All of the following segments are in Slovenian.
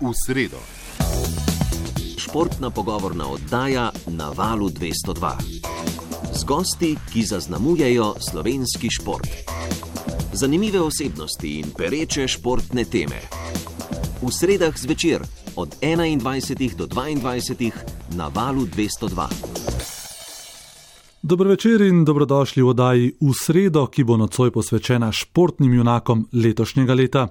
v sredo. Športna pogovorna oddaja na valu 202. Z gosti, ki zaznamujejo slovenski šport. Zanimive osebnosti in pereče športne teme. V sredah zvečer od 21. do 22. na valu 202. Dobro večer in dobrodošli v oddaji v sredo, ki bo nocoj posvečena športnim junakom letošnjega leta.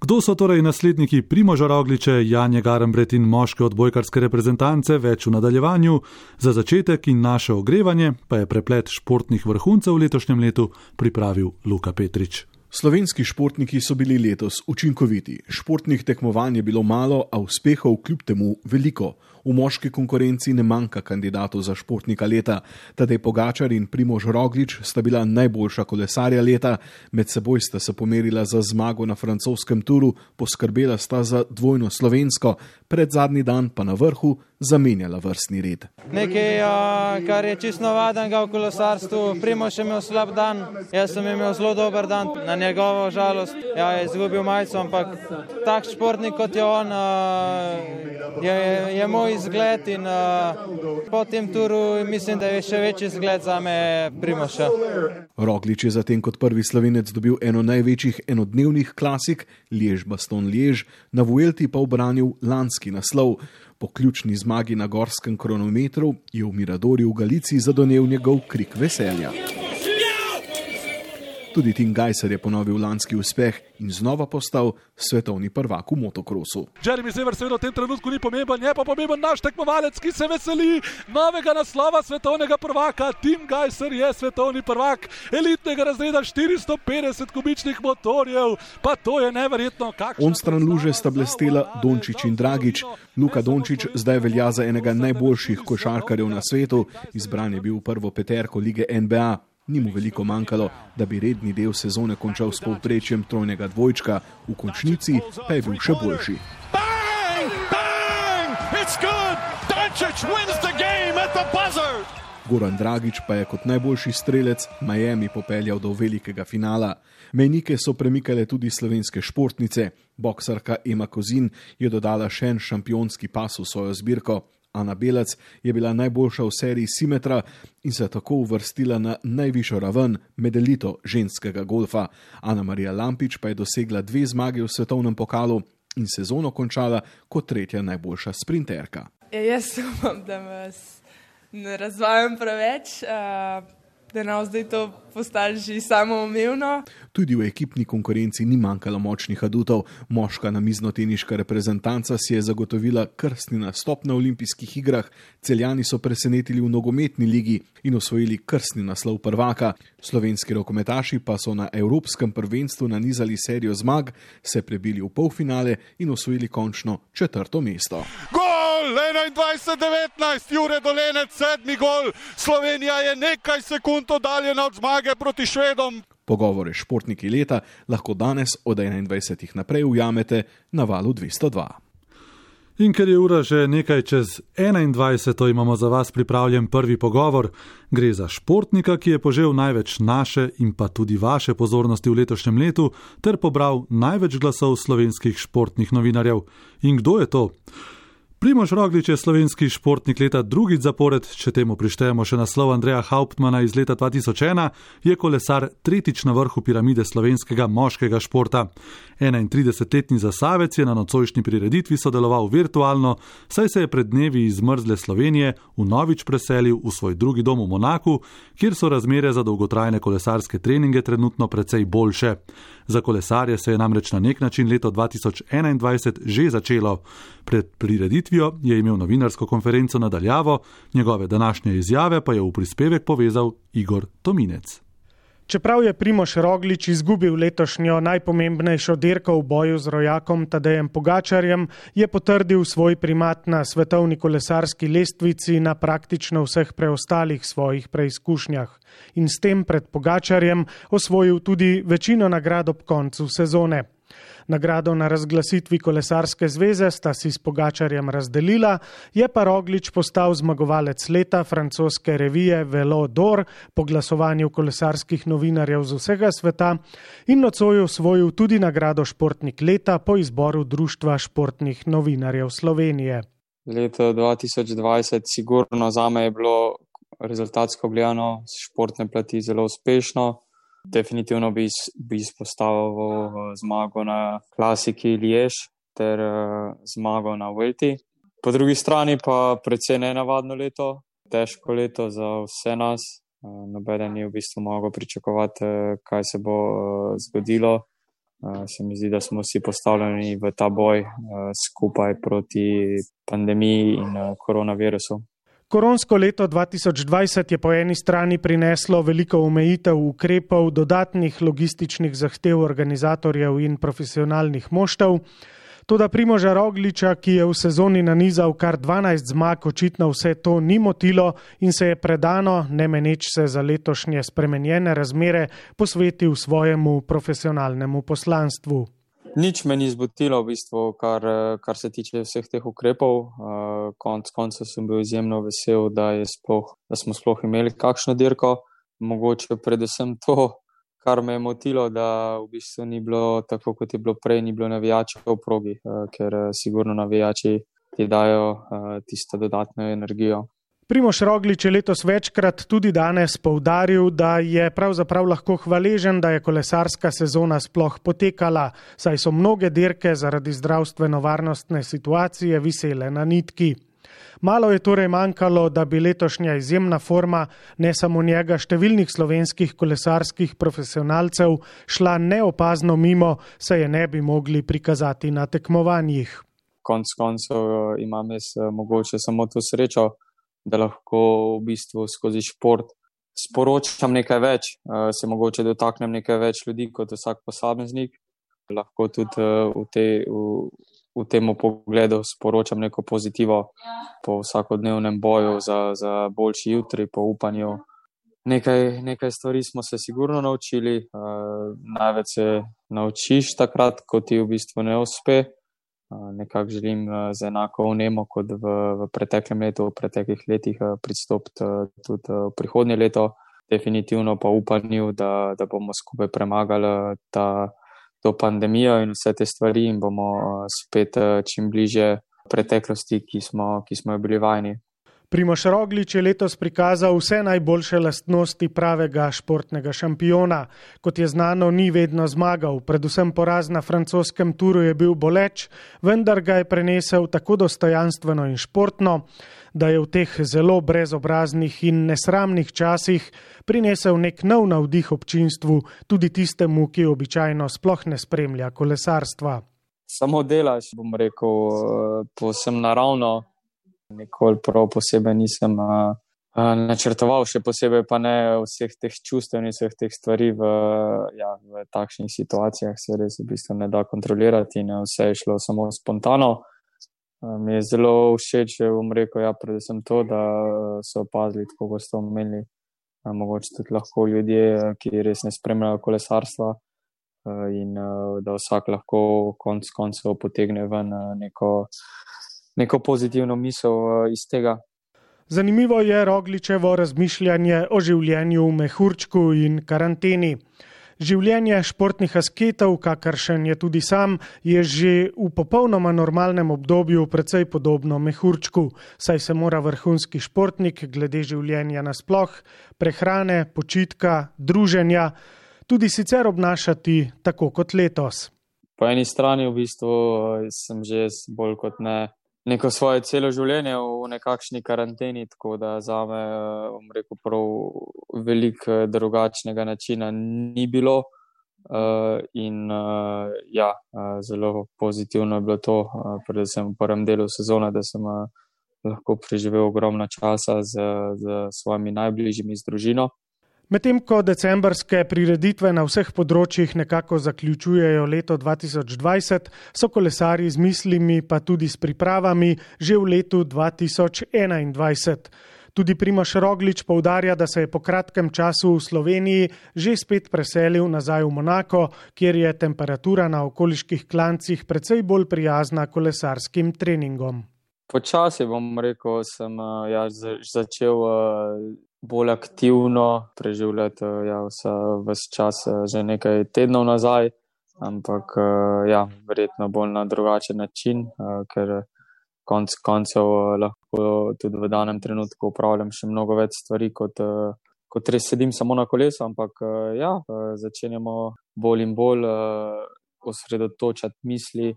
Kdo so torej nasledniki Primoža Rogliče, Janje Garambret in moške odbojkarske reprezentance, več v nadaljevanju, za začetek in naše ogrevanje pa je preplet športnih vrhuncev v letošnjem letu pripravil Luka Petrič. Slovenski športniki so bili letos učinkoviti. Športnih tekmovanj je bilo malo, a uspehov kljub temu veliko. V moški konkurenci ne manjka kandidatov za športnika leta. Tadej Pogačar in Primož Roglič sta bila najboljša kolesarja leta, med seboj sta se pomerila za zmago na francoskem turu, poskrbela sta za dvojno slovensko, pred zadnji dan pa na vrhu zamenjala vrstni red. Nekaj, kar je čisto navadnega v kolesarstvu, Primož je imel slab dan, jaz sem imel zelo dober dan, na njegovo žalost. Ja, je izgubil majico, ampak tak športnik kot je on, je, je moj izgled in uh, po tem turu mislim, da je še večji izgled za me Primoša. Roglič je zatem kot prvi slovenec dobil eno največjih enodnevnih klasik, Liež Baston Liež, na Vuelti pa obranil lanski naslov. Po ključni zmagi na gorskem kronometru je v Miradorju v Galiciji zadonel njegov krik veselja. Tudi Tim Gajser je ponovil lanski uspeh in znova postal svetovni prvak v motokrosu. Jeremy Sever seveda v tem trenutku ni pomemben, je pa pomemben naš tekmovalec, ki se veseli novega naslova svetovnega prvaka. Tim Gajser je svetovni prvak elitnega razreda 450 kubičnih motorjev, pa to je neverjetno. On stran luže sta blestela Dončić in Dragič. Luka Dončić zdaj velja za enega najboljših košarkarjev na svetu, izbran je bil v prvo peterko lige NBA. Ni mu veliko manjkalo, da bi redni del sezone končal s povprečjem trojnega dvojčka, v končnici pa je bil še boljši. Bang! Bang! Goran Dragič pa je kot najboljši strelec Miami popeljal do velikega finala. Mejnike so premikale tudi slovenske športnice. Boksarka Ema Kozin je dodala še en šampionski pas v svojo zbirko. Ana Belec je bila najboljša v seriji Simetra in se tako uvrstila na najvišjo raven med elito ženskega golfa. Ana Marija Lampič pa je dosegla dve zmage v svetovnem pokalu in sezono končala kot tretja najboljša sprinterka. Ja, jaz upam, da me ne razvajam preveč. Uh da nam zdaj to postane že samoumevno. Tudi v ekipni konkurenci ni manjkalo močnih adutov. Moška namiznoteniška reprezentanca si je zagotovila krstni nastop na olimpijskih igrah, celjani so presenetili v nogometni ligi in osvojili krstni naslov prvaka. Slovenski rokometaši pa so na Evropskem prvenstvu nanizali serijo zmag, se prebili v polfinale in osvojili končno četrto mesto. Gol! 21-19, Jure Dolenec, sedmi gol. Slovenija je nekaj sekund oddaljena od zmage proti Švedom. Pogovore športniki leta lahko danes od 21. naprej ujamete na valu 202. In ker je ura že nekaj čez 21, imamo za vas pripravljen prvi pogovor. Gre za športnika, ki je požel največ naše in pa tudi vaše pozornosti v letošnjem letu, ter pobral največ glasov slovenskih športnih novinarjev. In kdo je to? Primož Roglič je slovenski športnik leta drugič zapored, če temu prištejemo še naslov Andreja Hauptmana iz leta 2001, je kolesar tretjič na vrhu piramide slovenskega moškega športa. 31-letni zasavec je na nocojšnji prireditvi sodeloval virtualno, saj se je pred dnevi iz mrzle Slovenije vnovič preselil v svoj drugi dom v Monaku, kjer so razmere za dolgotrajne kolesarske treninge trenutno precej boljše. Za kolesarje se je namreč na nek način leto 2021 že začelo. Pred prireditvijo je imel novinarsko konferenco nadaljavo, njegove današnje izjave pa je v prispevek povezal Igor Tominec. Čeprav je Primoš Roglič izgubil letošnjo najpomembnejšo dirko v boju z rojakom Tadejem Pogačarjem, je potrdil svoj primat na svetovni kolesarski lestvici na praktično vseh preostalih svojih preizkušnjah in s tem pred Pogačarjem osvojil tudi večino nagrad ob koncu sezone. Nagrado na razglasitvi kolesarske zveze sta si s Pogačarjem razdelila, je pa Roglič postal zmagovalec leta francoske revije Velo d'Or po glasovanju kolesarskih novinarjev z vsega sveta in nocoj osvojil tudi nagrado Športnik leta po izboru Društva športnih novinarjev Slovenije. Leto 2020 sigurno za me je bilo rezultatsko gledano z športne plati zelo uspešno. Definitivno bi, bi izpostavil zmago na klasiki Liež ter zmago na Velti. Po drugi strani pa precej nenavadno leto, težko leto za vse nas. Nobeden ni v bistvu mogel pričakovati, kaj se bo zgodilo. Se mi zdi, da smo vsi postavljeni v ta boj skupaj proti pandemiji in koronavirusu. Koronsko leto 2020 je po eni strani prineslo veliko omejitev ukrepov, dodatnih logističnih zahtev organizatorjev in profesionalnih moštev. Toda Primoža Rogliča, ki je v sezoni nanizal kar 12 zmag, očitno vse to ni motilo in se je predano, ne meneč se za letošnje spremenjene razmere, posvetil svojemu profesionalnemu poslanstvu nič me ni zbudilo, v bistvu, kar, kar se tiče vseh teh ukrepov. Konec koncev sem bil izjemno vesel, da, sploh, da smo sploh imeli kakšno dirko. Mogoče predvsem to, kar me je motilo, da v bistvu ni bilo tako, kot je bilo prej, ni bilo navijačev v progi, ker sigurno navijači ti dajo tisto dodatno energijo. Primoš Roglič je letos večkrat tudi danes povdaril, da je pravzaprav lahko hvaležen, da je kolesarska sezona sploh potekala, saj so mnoge dirke zaradi zdravstveno-varnostne situacije visele na nitki. Malo je torej manjkalo, da bi letošnja izjemna forma ne samo njega, številnih slovenskih kolesarskih profesionalcev šla neopazno mimo, saj je ne bi mogli prikazati na tekmovanjih. Konec koncev imam jaz mogoče samo to srečo da lahko v bistvu skozi šport sporočam nekaj več, uh, se mogoče dotaknem nekaj več ljudi kot vsak posameznik. Lahko tudi uh, v, te, v, v tem pogledu sporočam neko pozitivo po vsakodnevnem boju za, za boljši jutri, po upanju. Nekaj, nekaj stvari smo se sigurno naučili, uh, največ se naučiš takrat, ko ti v bistvu ne uspe nekako želim z enako vnemo kot v, v preteklem letu, v preteklih letih pristopiti tudi v prihodnje leto. Definitivno pa upanju, da, da bomo skupaj premagali ta, to pandemijo in vse te stvari in bomo spet čim bliže preteklosti, ki smo, ki smo jo bili vajeni. Primoš Roglič je letos prikazal vse najboljše lastnosti pravega športnega šampiona. Kot je znano, ni vedno zmagal, predvsem poraz na francoskem turu je bil boleč, vendar ga je prenesel tako dostojanstveno in športno, da je v teh zelo brezobraznih in nesramnih časih prinesel nek nov navdih občinstvu, tudi tistemu, ki običajno sploh ne spremlja kolesarstva. Samo delaš, bom rekel, posebno naravno. Nikoli prav posebej nisem uh, načrtoval, še posebej pa ne vseh teh čustev in vseh teh stvari v, ja, v takšnih situacijah, se res v bistvu ne da kontrolirati in vse je šlo samo spontano. Mi je zelo všeč, če bom rekel, ja, predvsem to, da so opazili, tako kot ste omenili, mogoče tudi lahko ljudje, ki res ne spremljajo kolesarstva. In da vsak lahko konec koncev potegne ven neko neko pozitivno misel uh, iz tega. Zanimivo je Rogličevo razmišljanje o življenju v mehurčku in karanteni. Življenje športnih asketov, kakršen je tudi sam, je že v popolnoma normalnem obdobju precej podobno mehurčku, saj se mora vrhunski športnik glede življenja nasploh, prehrane, počitka, druženja, tudi sicer obnašati tako kot letos. Po eni strani v bistvu eh, sem že bolj kot ne neko svoje celo življenje v nekakšni karanteni, tako da za me, bom rekel, prav veliko eh, drugačnega načina ni bilo. Uh, in uh, ja, uh, zelo pozitivno je bilo to, uh, predvsem v prvem delu sezone, da sem uh, lahko preživel ogromno časa z, z svojimi najbližjimi, z družino. Medtem ko decembrske prireditve na vseh področjih nekako zaključujejo leto 2020, so kolesari z mislimi, pa tudi s pripravami, že v letu 2021. Tudi Primoš Roglič povdarja, da se je po kratkem času v Sloveniji že spet preselil nazaj v Monako, kjer je temperatura na okoliških klancih precej bolj prijazna kolesarskim treningom. Počasi bom rekel, sem uh, ja, začel uh, bolj aktivno preživljati uh, ja, vse čas, uh, že nekaj tednov nazaj, ampak uh, ja, verjetno bolj na drugačen način, ker konc koncev lahko tudi v danem trenutku upravljam še mnogo več stvari, kot, kot res sedim samo na kolesu. Ampak ja, začenjamo bolj in bolj osredotočati misli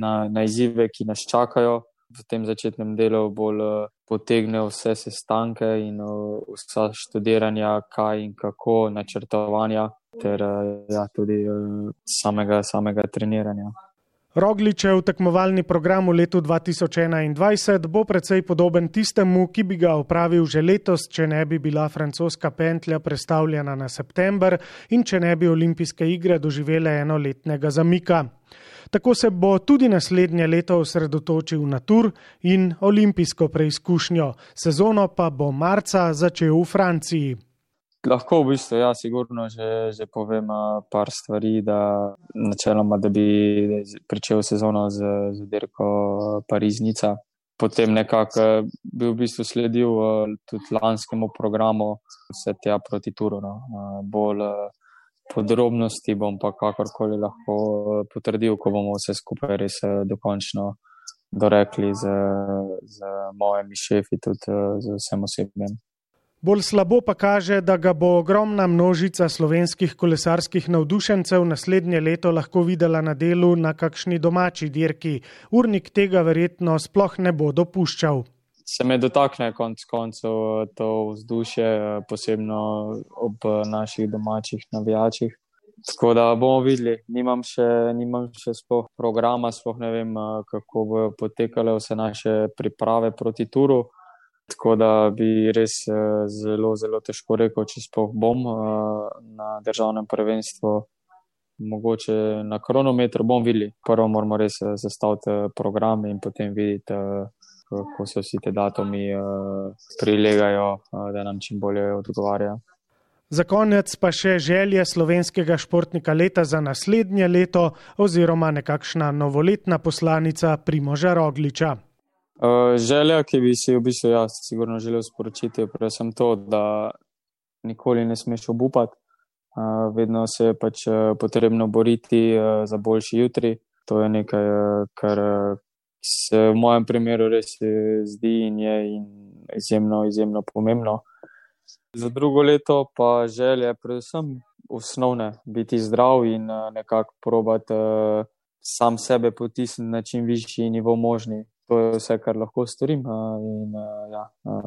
na, na izzive, ki nas čakajo v tem začetnem delu bolj potegne vse sestanke in uh, vsa študiranja, kaj in kako, načrtovanja, ter uh, ja, tudi uh, samega, samega treniranja. Rogličev tekmovalni program v letu 2021 bo precej podoben tistemu, ki bi ga opravil že letos, če ne bi bila francoska pentlja predstavljena na september in če ne bi olimpijske igre doživele enoletnega zamika. Tako se bo tudi naslednje leto osredotočil na tur in olimpijsko preizkušnjo, sezono pa bo marca začel v Franciji. Lahko v bistvu, ja, sigurno že, že povem par stvari, da načeloma, da bi pričel sezono z, z dirko Pariznica. Potem nekako bi v bistvu sledil tudi lanskemu programu, vse tja proti Turu. No. Bolj podrobnosti bom pa kakorkoli lahko eh, potrdil, ko bomo vse skupaj res eh, dokončno dorekli z, z mojimi šefi, tudi eh, z vsem osebjem. Bolj slabo pa kaže, da ga bo ogromna množica slovenskih kolesarskih navdušencev naslednje leto lahko videla na delu na kakšni domači dirki. Urnik tega verjetno sploh ne bo dopuščal se me dotakne konec koncev to vzdušje, posebno ob naših domačih navijačih. Tako da bomo videli, nimam še, nimam še sploh programa, sploh ne vem, kako bodo potekale vse naše priprave proti turu. Tako da bi res zelo, zelo težko rekel, če sploh bom na državnem prvenstvu, mogoče na kronometru, bom videli. Prvo moramo res zastaviti program in potem videti kako se vsi ti datumi uh, prilegajo, uh, da nam čim bolje odgovarjajo. Za konec pa še želje slovenskega športnika leta za naslednje leto, oziroma nekakšna novoletna poslanica Primoža Rogliča. Uh, želja, ki bi si v bistvu jaz sigurno želel sporočiti, je predvsem to, da nikoli ne smeš obupati, vedno se je pač potrebno boriti za boljši jutri. To je nekaj, kar, se v mojem primeru res zdi in je in izjemno, izjemno pomembno. Za drugo leto pa želje, predvsem osnovne, biti zdrav in eh, nekako probati uh, sam sebe potisniti na čim višji nivo možni. To je vse, kar lahko storim. In, ja,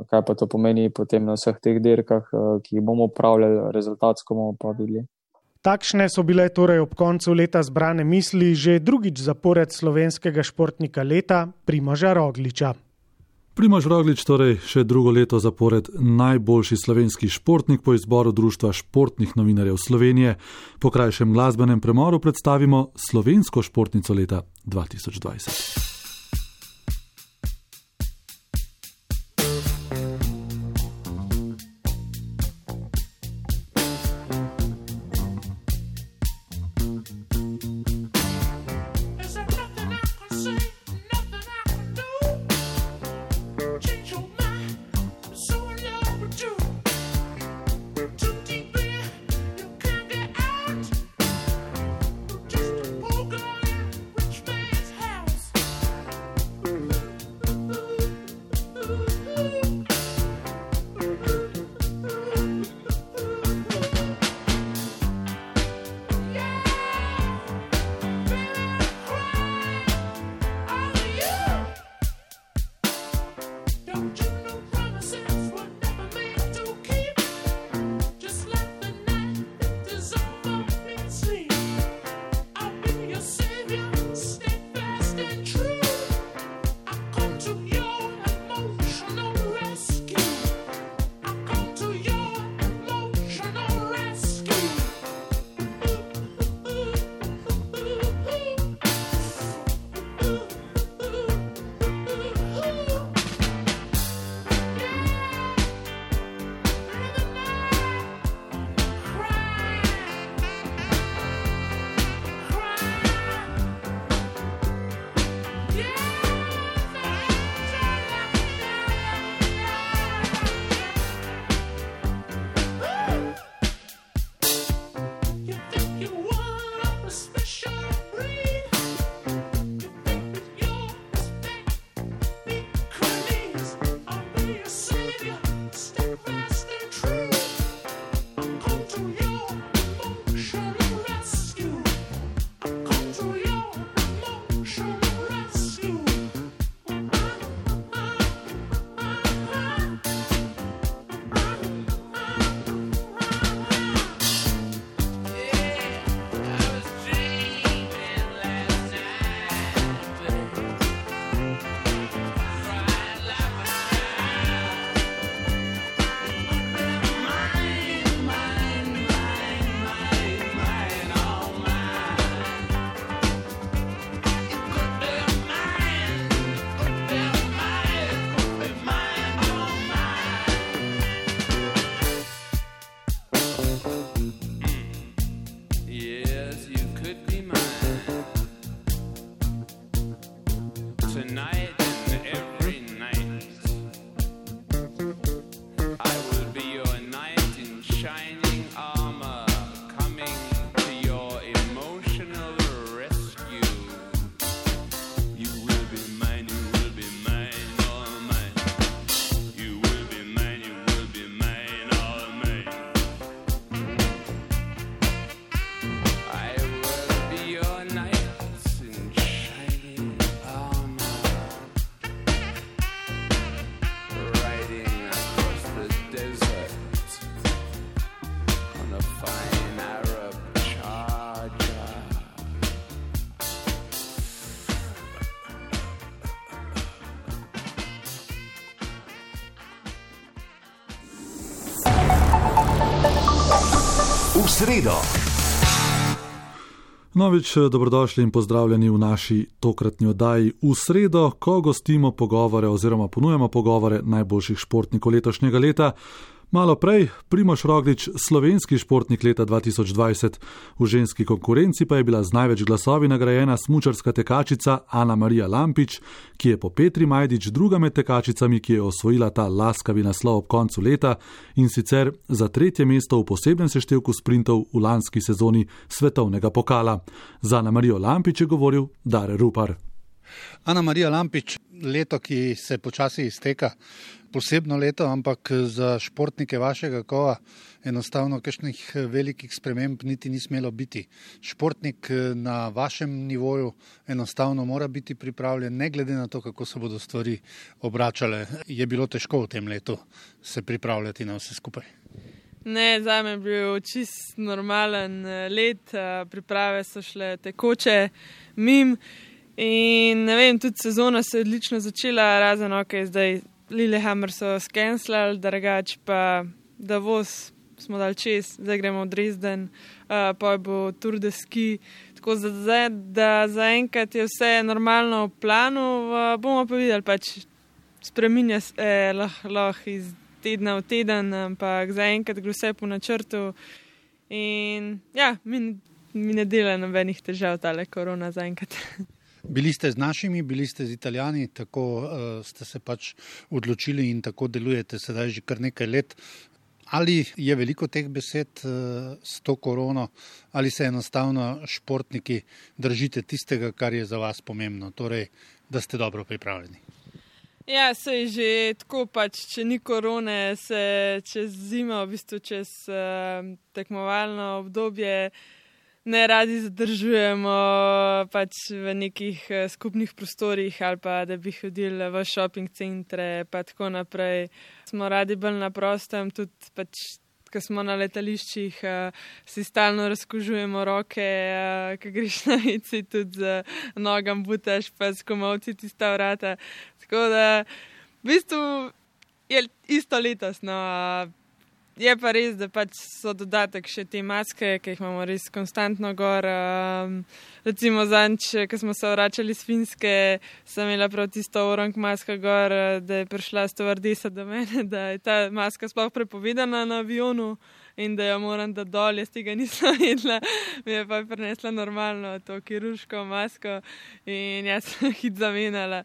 kaj pa to pomeni potem na vseh teh dirkah, ki jih bomo upravljali, rezultatsko bomo pa videli. Takšne so bile torej ob koncu leta zbrane misli že drugič zapored slovenskega športnika leta Primoža Rogliča. Primož Roglič torej še drugo leto zapored najboljši slovenski športnik po izboru Društva športnih novinarjev Slovenije. Po krajšem glasbenem premoru predstavimo slovensko športnico leta 2020. sredo. Novič, dobrodošli in pozdravljeni v naši tokratni oddaji v sredo, ko gostimo pogovore oziroma ponujemo pogovore najboljših športnikov letošnjega leta. Malo prej, Primoš Roglič, slovenski športnik leta 2020, v ženski konkurenci pa je bila z največ glasovi nagrajena smučarska tekačica Ana Marija Lampič, ki je po Petri Majdič druga med tekačicami, ki je osvojila ta laskavi naslov ob koncu leta in sicer za tretje mesto v posebnem seštevku sprintov v lanski sezoni svetovnega pokala. Za Ana Marijo Lampič je govoril Dare Rupar. Ana Marija Lampič, leto, ki se počasi izteka, posebno leto, ampak za športnike vašega kova enostavno kakšnih velikih sprememb niti ni smelo biti. Športnik na vašem nivoju enostavno mora biti pripravljen, ne glede na to, kako se bodo stvari obračale. Je bilo težko v tem letu se pripravljati na vse skupaj. Ne, za me je bil čist normalen let, priprave so šle tekoče, mim. In ne vem, tudi sezona se je odlično začela, razen ok, zdaj Lillehammer so skenslali, drugač pa da voz smo dal čez, zdaj gremo v Dresden, uh, pa bo Tour de Ski. Tako da, da zaenkrat je vse normalno v planu, uh, bomo pa videli, pač spreminja se eh, lahko lah iz tedna v teden, ampak zaenkrat gre vse po načrtu. In ja, mi, mi ne dela nobenih težav, tale korona zaenkrat. Bili ste z našimi, bili ste z italijani, tako uh, ste se pač odločili in tako delujete sedaj že kar nekaj let. Ali je veliko teh besed uh, s to korono, ali se enostavno športniki držite tistega, kar je za vas pomembno, torej, da ste dobro pripravljeni? Ja, se je že tako, pač, če ni korone, se čez zimo, v bistvu čez uh, tekmovalno obdobje ne radi zadržujemo pač v nekih uh, skupnih prostorih ali pa da bi hodili v shopping centre in tako naprej. Smo radi bolj na prostem, tudi pač. Ko smo na letališčih, uh, si stalno razkožujemo roke, ki greš na vici, tudi z nogam butaš, pa s komovci ti sta vrata. Tako da, v bistvu je isto letos. No, Je pa res, da pač so dodatek še te maske, ki jih imamo res konstantno gor. Um, recimo zanč, ko smo se vračali iz Finske, sem imela prav tisto orang maska gor, da je prišla stovardesa do mene, da je ta maska sploh prepovedana na avionu. in da jo moram da dol, jaz tega nisem vedela, mi je pa prinesla normalno to kirurško masko in jaz sem hit zamenjala.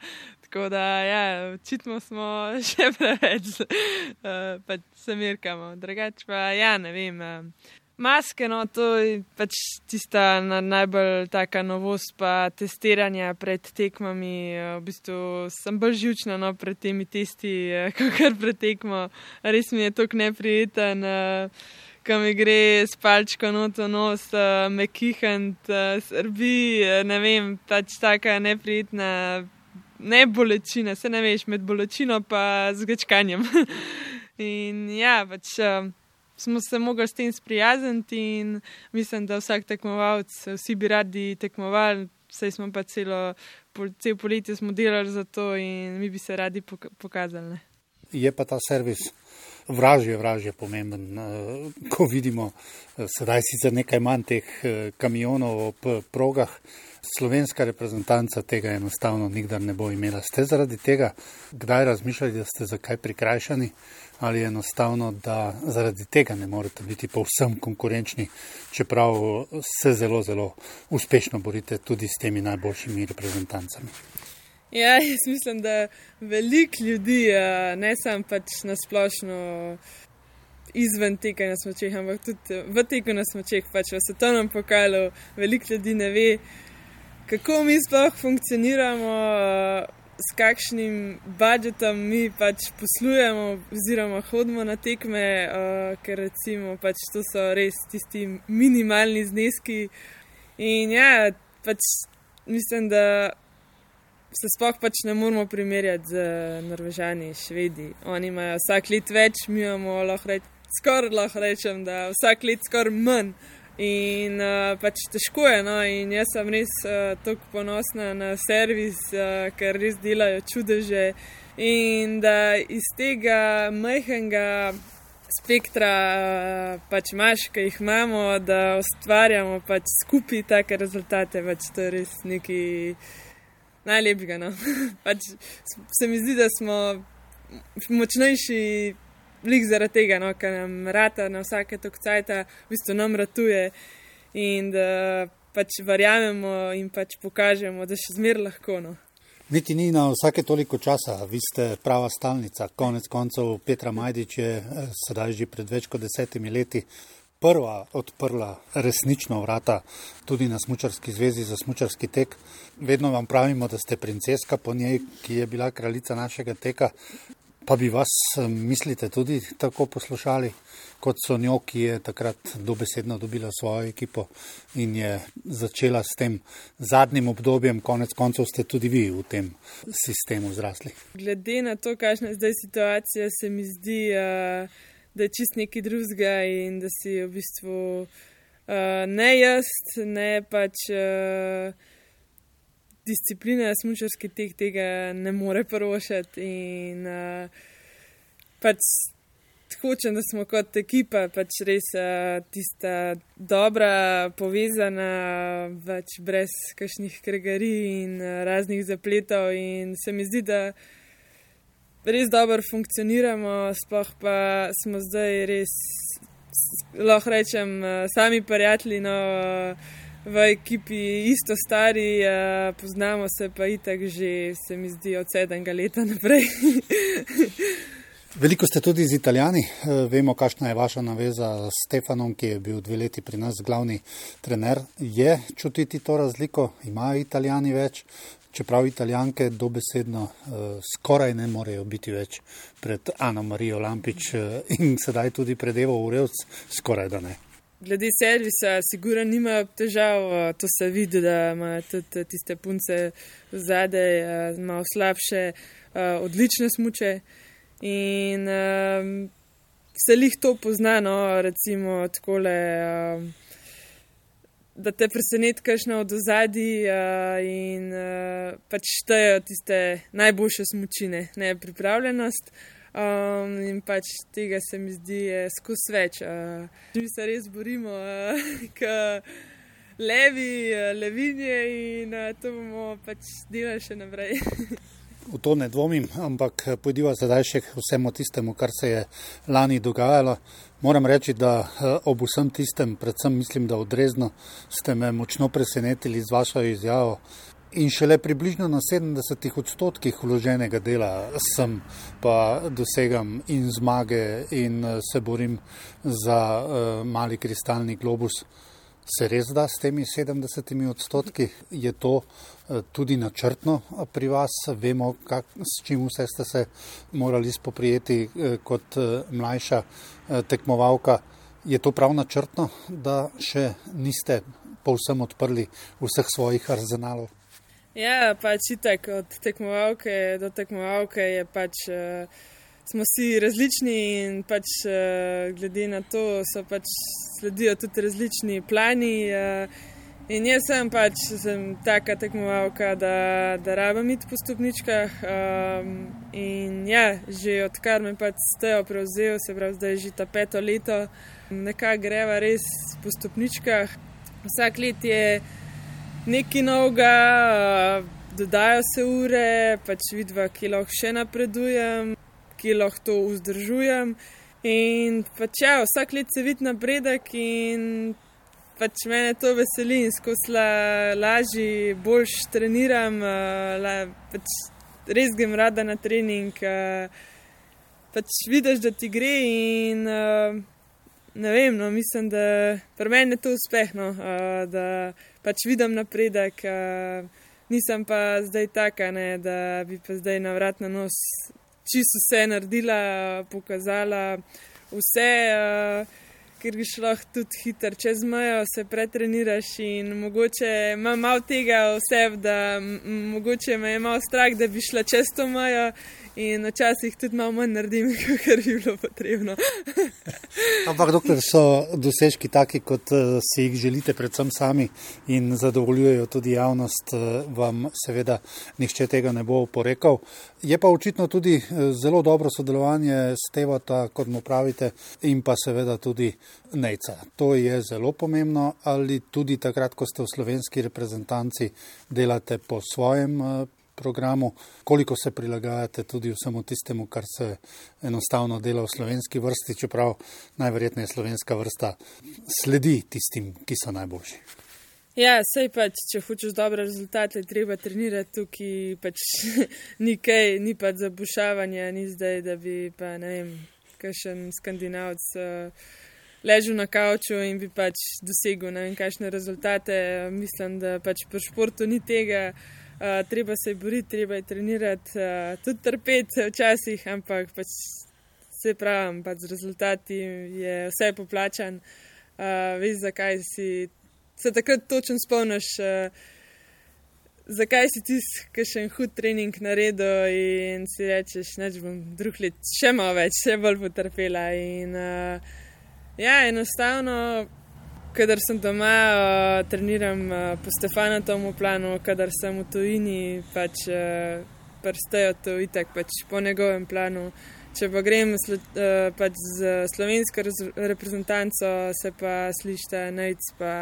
Tako da, ja, očitno smo še preveč, uh, pač se mirkamo, drugače pa, ja, ne vem. Uh, Maske, no, to je pač tista najbolj taka novost, pa testiranja pred tekmami. V bistvu sem bolj živčna no, pred temi testi, kot pred tekmo. Res mi je to neprijeten, ko mi gre s palčko noto nos, me kihant, srbi, ne vem, pač taka neprijetna, ne bolečina, se ne veš, med bolečino pa zgačkanjem. In ja, pač smo se mogli s tem sprijazniti in mislim, da vsak tekmovalec, vsi bi radi tekmovali, saj smo pa celo, cel poletje smo delali za to in mi bi se radi pokazali. Ne. Je pa ta servis vražje, vražje pomemben. Eh, ko vidimo, eh, sedaj sicer nekaj manj teh eh, kamionov ob progah, slovenska reprezentanca tega enostavno nikdar ne bo imela. Ste zaradi tega kdaj razmišljali, da ste zakaj prikrajšani? ali enostavno, da zaradi tega ne morete biti povsem konkurenčni, čeprav se zelo, zelo uspešno borite tudi s temi najboljšimi reprezentancami. Ja, jaz mislim, da veliko ljudi, ne samo pač na splošno izven tega na smočeh, ampak tudi v tega na smočeh, pač v svetovnem pokalu, veliko ljudi ne ve, kako mi sploh funkcioniramo s kakšnim budžetom mi pač poslujemo, oziroma hodimo na tekme, uh, ker recimo pač to so res tisti minimalni zneski. In ja, pač mislim, da se sploh pač ne moramo primerjati z Norvežani, Švedi. Oni imajo vsak let več, mi imamo lahko reči, skoraj lahko rečem, da vsak let skoraj manj. In uh, pač težko je. No? In jaz sem res uh, tako ponosna na servis, uh, ker res delajo čudeže. In da iz tega majhnega spektra uh, pač maš, ki jih imamo, da ustvarjamo pač skupaj take rezultate, pač to je res nekaj najlepšega. No? pač se mi zdi, da smo močnejši lik zaradi tega, no, ker nam rata na vsake tokcajta, v bistvu nam ratuje in da pač verjamemo in pač pokažemo, da še zmer lahko. No. Niti ni na vsake toliko časa, vi ste prava stalnica. Konec koncev Petra Majdič je eh, sedaj že pred več kot desetimi leti prva odprla resnično vrata tudi na Smučarski zvezi za smučarski tek. Vedno vam pravimo, da ste princeska po njej, ki je bila kraljica našega teka. Pa bi vas, eh, mislite, tudi tako poslušali, kot so njo, ki je takrat dobesedno dobila svojo ekipo in je začela s tem zadnjim obdobjem, konec koncev ste tudi vi v tem sistemu zrasli. Glede na to, kakšna je zdaj situacija, se mi zdi, uh, da je čist nekaj drugega in da si v bistvu uh, ne jaz, ne pač. Uh, discipline, smočarski tek tega ne more prvošati. In uh, pač hočem, da smo kot ekipa pač res uh, tista dobra, povezana, pač brez kakšnih kregarij in uh, raznih zapletov. In se mi zdi, da res dobro funkcioniramo, sploh pa smo zdaj res. Lahko rečem, sami prijatelji, no, v ekipi isto stari, uh, poznamo se pa itak že, se mi zdi, od sedmega leta naprej. Veliko ste tudi z Italijani. Eh, vemo, kakšna je vaša naveza s Stefanom, ki je bil dve leti pri nas glavni trener. Je čutiti to razliko? Imajo Italijani več? Čeprav Italijanke dobesedno uh, skoraj ne morejo biti več pred Ano Marijo Lampič uh, in sedaj tudi pred Evo Urevc, skoraj da ne. Glede servisa, sigurno nimajo težav, to se vidi, da imajo tudi tiste punce zadaj, malo slabše, odlične smuče. In um, se jih to pozna, no, recimo takole, um, da te preseneti, kakšno od ozadij uh, in uh, pač štejejo tiste najboljše smučine, ne pripravljenost. Um, in pač tega se mi zdi skozi več. Uh, mi se res borimo, uh, kot levi, uh, levinje in uh, to bomo pač delali še naprej. v to ne dvomim, ampak pojdiva sedaj še k vsemu tistemu, kar se je lani dogajalo. Moram reči, da ob vsem tistem, predvsem mislim, da odrezno ste me močno presenetili z vašo izjavo. In šele približno na 70 odstotkih vloženega dela sem pa dosegam in zmage in se borim za uh, mali kristalni globus. Se res da s temi 70 odstotki? Je to uh, tudi načrtno pri vas? Vemo, kak, s čim vse ste se morali spoprijeti uh, kot uh, mlajša uh, tekmovalka. Je to prav načrtno, da še niste povsem odprli vseh svojih arzenalov? Ja, pač itak od tekmovalke do tekmovalke je pač. Uh, smo si različni in pač uh, glede na to so pač sledijo tudi različni plani. Uh, in jaz sem pač sem taka tekmovalka, da, da rabim iti po stopničkah. Um, in ja, že odkar me pač stejo prevzel, se pravi, zdaj je že ta peto leto, nekako greva res po stopničkah. Vsak let je nekaj novega, dodajo se ure, pač vidva, ki lahko še napredujem, ki lahko to vzdržujem. In pač ja, vsak let se vidi napredek in pač mene to veseli in skozi la, lažji, boljš treniram, la, pač res grem rada na trening. Pač vidiš, da ti gre in ne vem, no, mislim, da pri meni je to uspeh, no, da pač vidim napredek, nisem pa zdaj taka, ne, da bi pa zdaj na vrat na nos čisto vse naredila, pokazala vse, ker bi šlo tudi hitro čez mejo, se pretreniraš in mogoče imam malo tega vse, da mogoče me je malo strah, da bi šla čez to mejo in včasih tudi malo manj naredim, ker bi bilo potrebno. Ampak, dokler so dosežki taki, kot uh, si jih želite, predvsem sami in zadovoljujejo tudi javnost, uh, vam seveda nihče tega ne bo porekal. Je pa očitno tudi uh, zelo dobro sodelovanje s Tevota, kot mu pravite, in pa seveda tudi Nejca. To je zelo pomembno, ali tudi takrat, ko ste v slovenski reprezentanci, delate po svojem programu, koliko se prilagajate tudi vsemu tistemu, kar se enostavno dela v slovenski vrsti, čeprav najverjetneje slovenska vrsta sledi tistim, ki so najboljši. Ja, sej pač, če hočeš dobre rezultate, treba trenirati tukaj, pač ni kaj, ni pač zabušavanja, ni zdaj, da bi pa ne vem, kakšen skandinavc uh, ležal na kavču in bi pač dosegel ne vem, kakšne rezultate. Mislim, da pač pri športu ni tega. Uh, treba se boriti, treba je trenirati, uh, tudi trpeti včasih, ampak pač se pravi, pač z rezultati je vse poplačan. Uh, veš, zakaj si se takrat točno spomniš, uh, zakaj si ti še en hud trening naredil in si rečeš, da bom drug let še malo več, še bolj potrpela. In, uh, ja, enostavno kadar sem doma, uh, treniram uh, po Stefanotovem planu, kadar sem v tujini, pač uh, prstejo to itek, pač po njegovem planu. Če pa grem sl uh, pač z slovensko reprezentanco, se pa slišta najc, pa,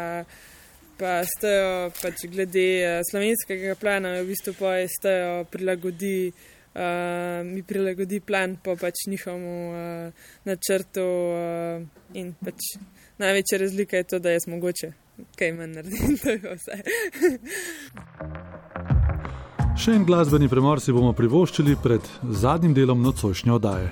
pa stejo pač glede uh, slovenskega plana, v bistvu pa je stejo prilagodi. Uh, mi prilagodi plan po pač njihovemu uh, načrtu uh, in pač največja razlika je to, da jaz mogoče kaj manj naredim, to je vse. Še en glasbeni premor si bomo privoščili pred zadnjim delom nocojšnje oddaje.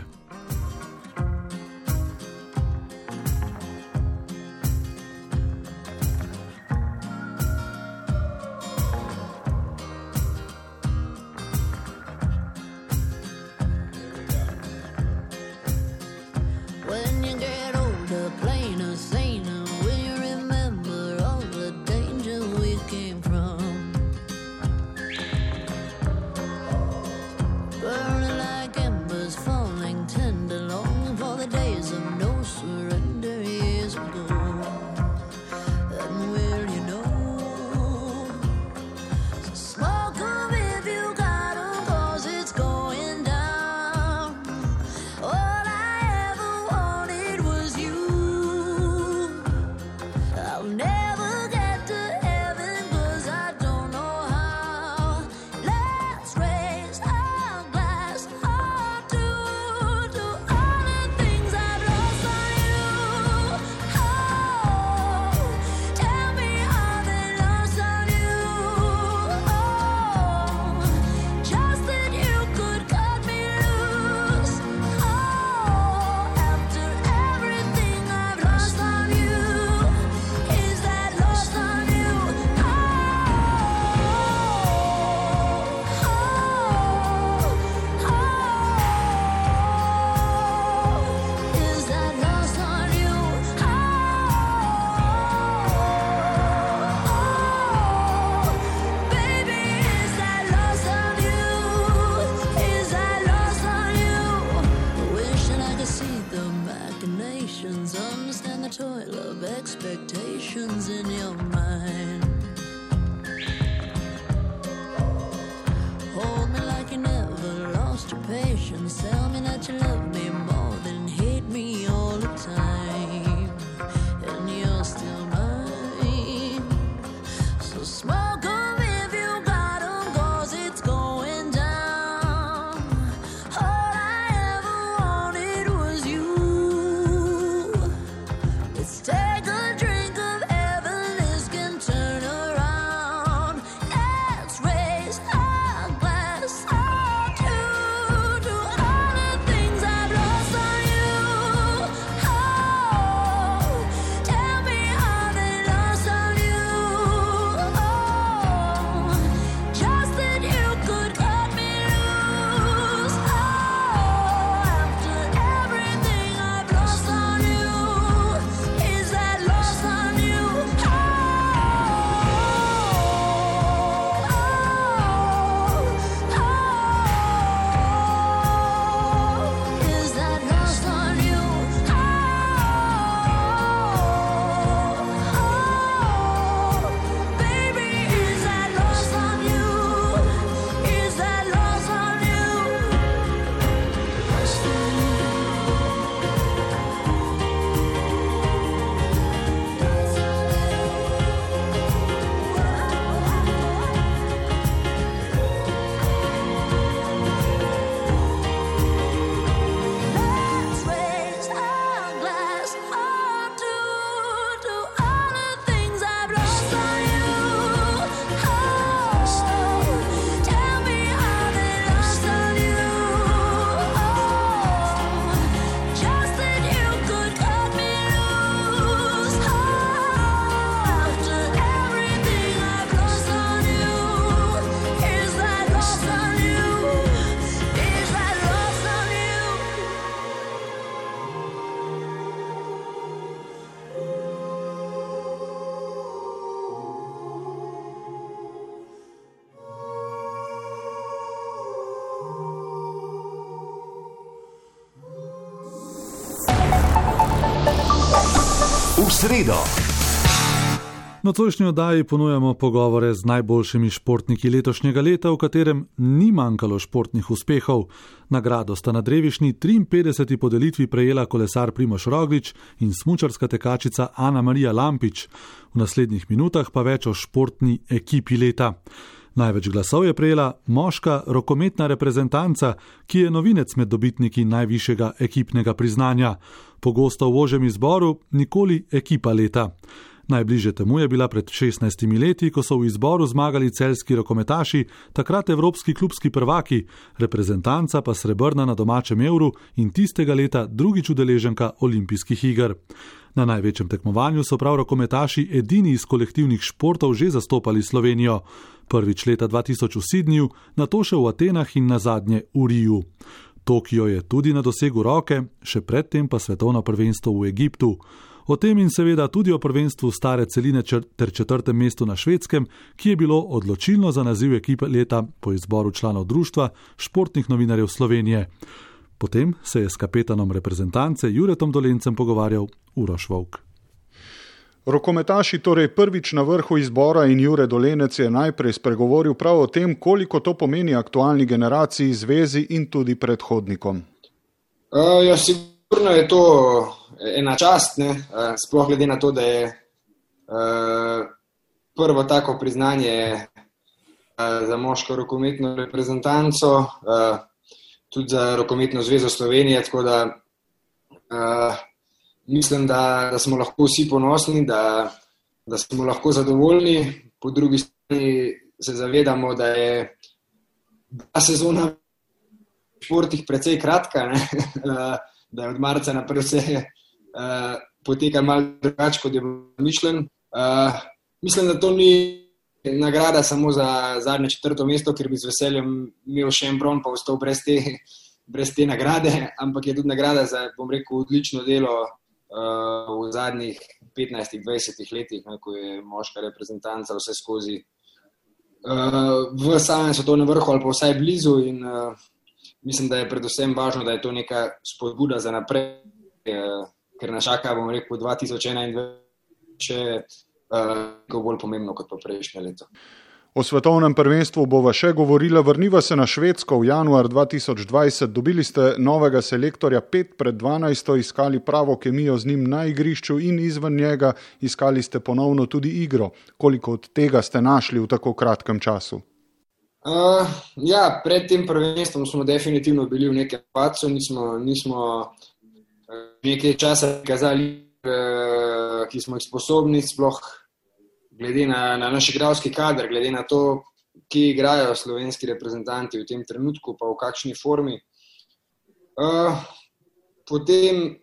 Promise, tell me that you love me. Na točni oddaji ponujamo pogovore z najboljšimi športniki letošnjega leta, v katerem ni manjkalo športnih uspehov. Nagrado sta na drevišnji 53. podelitvi prejela kolesar Primoš Roglič in smučarska tekačica Ana Marija Lampič. V naslednjih minutah pa več o športni ekipi leta. Največ glasov je prejela moška rokometna reprezentanca, ki je novinec med dobitniki najvišjega ekipnega priznanja. Pogosto v ožjem izboru, nikoli ekipa leta. Najbliže temu je bila pred 16 leti, ko so v izboru zmagali celski rokometaši, takrat evropski klubski prvaki, reprezentanca pa srebrna na domačem evru in tistega leta drugič udeleženka olimpijskih iger. Na največjem tekmovanju so prav rokometaši edini iz kolektivnih športov že zastopali Slovenijo prvič leta 2000 v Sydneyju, na to še v Atenah in na zadnje v Riju. Tokio je tudi na dosegu roke, še predtem pa svetovno prvenstvo v Egiptu. O tem in seveda tudi o prvenstvu stare celine ter četrtem mestu na švedskem, ki je bilo odločilno za naziv ekipe leta po izboru članov društva športnih novinarjev Slovenije. Potem se je s kapetanom reprezentance Juretom Dolencem pogovarjal Uroš Vovk. Rokometaši torej prvič na vrhu izbora in Jure Dolenec je najprej spregovoril prav o tem, koliko to pomeni aktualni generaciji, zvezi in tudi predhodnikom. Uh, ja, sigurno je to ena čast, ne? Uh, sploh glede na to, da je uh, prvo tako priznanje uh, za moško rokometno reprezentanco, uh, tudi za rokometno zvezo Slovenije. Tako da uh, mislim, da, da smo lahko vsi ponosni, da, da smo lahko zadovoljni, po drugi strani se zavedamo, da je ta sezona v športih precej kratka, ne? da je od marca naprej vse uh, poteka malo drugače, kot je bilo mišljen. Uh, mislim, da to ni nagrada samo za zadnje četrto mesto, ker bi z veseljem imel še en bron, pa ostal brez. Brez te nagrade, ampak je tudi nagrada za, bom rekel, odlično delo v zadnjih 15-20 letih, ne, ko je moška reprezentanca vse skozi uh, v samem svetovnem vrhu ali pa vsaj blizu. In, uh, mislim, da je predvsem važno, da je to neka spodbuda za naprej, uh, ker nas čaka, bom rekel, 2021, če je uh, bolj pomembno kot prejšnje leto. O svetovnem prvenstvu bova še govorila, vrniva se na Švedsko v januar 2020. Dobili ste novega selektorja 5 pred 12, iskali pravo kemijo z njim na igrišču in izven njega, iskali ste ponovno tudi igro. Koliko od tega ste našli v tako kratkem času? Uh, ja, pred tem prvenstvom smo definitivno bili v nekem pacu, nismo, nismo nekaj časa kazali, uh, ki smo jih sposobni, sploh glede na, na naš igralski kader, glede na to, ki igrajo slovenski reprezentanti v tem trenutku, pa v kakšni formi. Uh, potem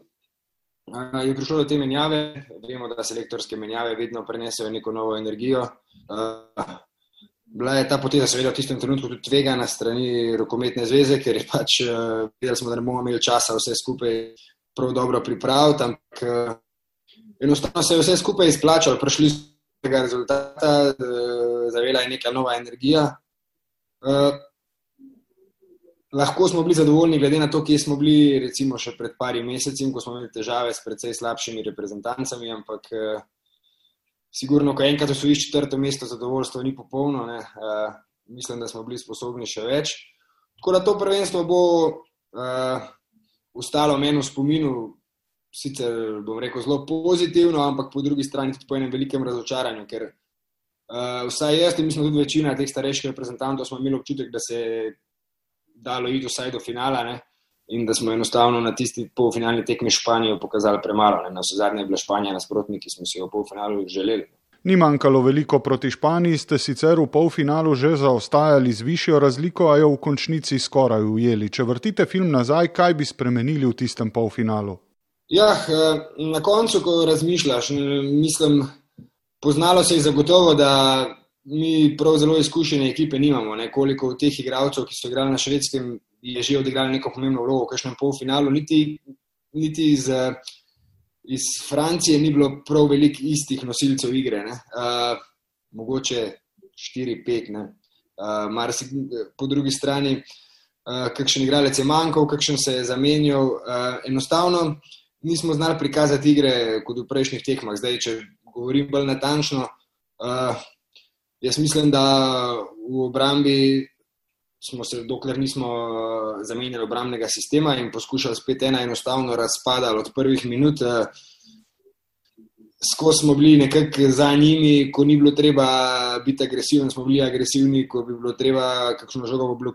uh, je prišlo do te menjave. Vemo, da selektorske menjave vedno prenesejo neko novo energijo. Uh, bila je ta poteza, seveda, v tistem trenutku tudi tvega na strani rokometne zveze, ker je pač uh, videli, smo, da ne bomo imeli časa vse skupaj prav dobro pripraviti. Ampak uh, enostavno se je vse skupaj izplačalo. Prišli smo rezultata, zavela je neka nova energija. Uh, lahko smo bili zadovoljni, glede na to, kje smo bili, recimo, še pred pari meseci, ko smo imeli težave s precej slabšimi reprezentancami, ampak uh, sigurno, ko enkrat osvojiš četrto mesto, zadovoljstvo ni popolno. Uh, mislim, da smo bili sposobni še več. Tako da to prvenstvo bo uh, ostalo meni v spominu, sicer bom rekel zelo pozitivno, ampak po drugi strani tudi po enem velikem razočaranju, ker uh, vsaj jaz in mislim tudi večina teh starejših reprezentantov smo imeli občutek, da se je dalo iti vsaj do finala ne? in da smo enostavno na tisti polfinalni tekmi Španijo pokazali premalo. Ne? Na vse zadnje je bila Španija nasprotnik, ki smo si jo v polfinalu želeli. Ni manjkalo veliko proti Španiji, ste sicer v polfinalu že zaostajali z višjo razliko, a jo v končnici skoraj ujeli. Če vrtite film nazaj, kaj bi spremenili v tistem polfinalu? Ja, na koncu, ko razmišljaš, mislim, poznalo se je zagotovo, da mi prav zelo izkušene ekipe nimamo. Ne? Koliko teh igralcev, ki so igrali na švedskem, je že odigrali neko pomembno vlogo v kažem polfinalu. Niti, niti iz, iz Francije ni bilo prav veliko istih nosilcev igre. Uh, mogoče 4-5, uh, po drugi strani, uh, kakšen igralec je manjkal, kakšen se je zamenjal. Uh, enostavno nismo znali prikazati igre kot v prejšnjih tekmah. Zdaj, če govorim bolj natančno, uh, jaz mislim, da v obrambi smo se, dokler nismo uh, zamenjali obrambnega sistema in poskušali spet ena enostavno razpadati od prvih minut. Uh, Skozi smo bili nekako za njimi, ko ni bilo treba biti agresiven, smo bili agresivni, ko bi bilo treba, kakšno žogo bi bilo,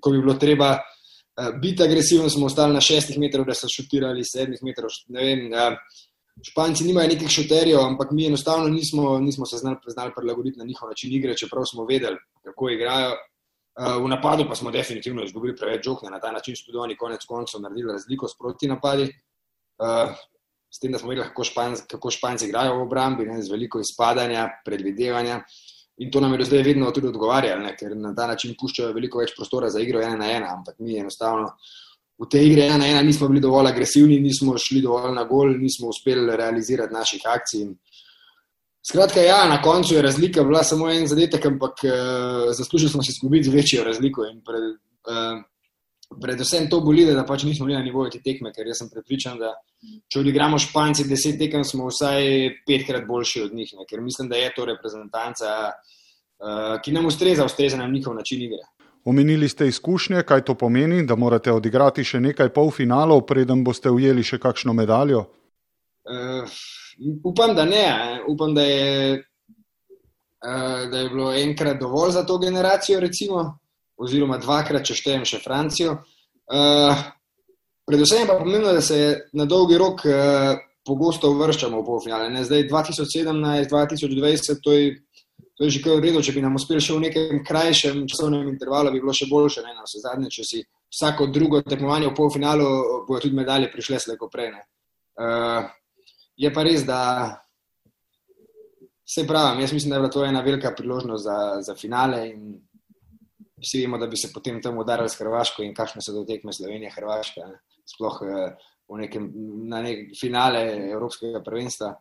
ko bi bilo treba uh, Eh, biti agresiven, smo ostali na šestih metrov, da so šutirali sedmih metrov. Vem, Španci nimajo nekih šuterjev, ampak mi enostavno nismo, nismo se znali, znali prilagoditi na njihov način igre, čeprav smo vedeli, kako igrajo. Eh, v napadu pa smo definitivno izgubili preveč žogne, na ta način so tudi oni konec koncev naredili razliko s proti napadi. Eh, s tem, da smo vedeli, kako Španci, kako Španci igrajo v obrambi, ne, z veliko izpadanja, predvidevanja. In to nam je zdaj vedno tudi odgovarjalo, ker na ta način puščajo veliko več prostora za igro ena na ena, ampak mi enostavno v tej igri ena na ena nismo bili dovolj agresivni, nismo šli dovolj na gol, nismo uspeli realizirati naših akcij. Skratka, ja, na koncu je razlika bila samo en zadetek, ampak uh, zaslužili smo si izgubiti večjo razliko. Pred, uh, predvsem to boli, da pač nismo bili na nivoju te tekme, ker jaz sem prepričan, da če odigramo Španci deset tekem, smo vsaj petkrat boljši od njih, ne? ker mislim, da je to reprezentanca, uh, ki nam ustreza, ustreza nam njihov način igre. Omenili ste izkušnje, kaj to pomeni, da morate odigrati še nekaj polfinalov, preden boste ujeli še kakšno medaljo? Uh, upam, da ne. Upam, da je, uh, da je bilo enkrat dovolj za to generacijo, recimo, oziroma dvakrat, če štejem še Francijo. Uh, Predvsem je pa pomembno, da se na dolgi rok eh, pogosto uvrščamo v polfinale. Ne? Zdaj 2017, 2020, to je, to je že kar v redu, če bi nam uspeli še v nekem krajšem časovnem intervalu, bi bilo še boljše. Ne? Na vse zadnje, če si vsako drugo tekmovanje v polfinalu, bojo tudi medalje prišle slejko prej. Uh, je pa res, da se pravim, jaz mislim, da je bila to ena velika priložnost za, za finale in vsi vemo, da bi se potem tam udarili s Hrvaško in kakšne so do tekme Slovenije-Hrvaška. Ne? sploh eh, v nekem, na nek finale Evropskega prvenstva.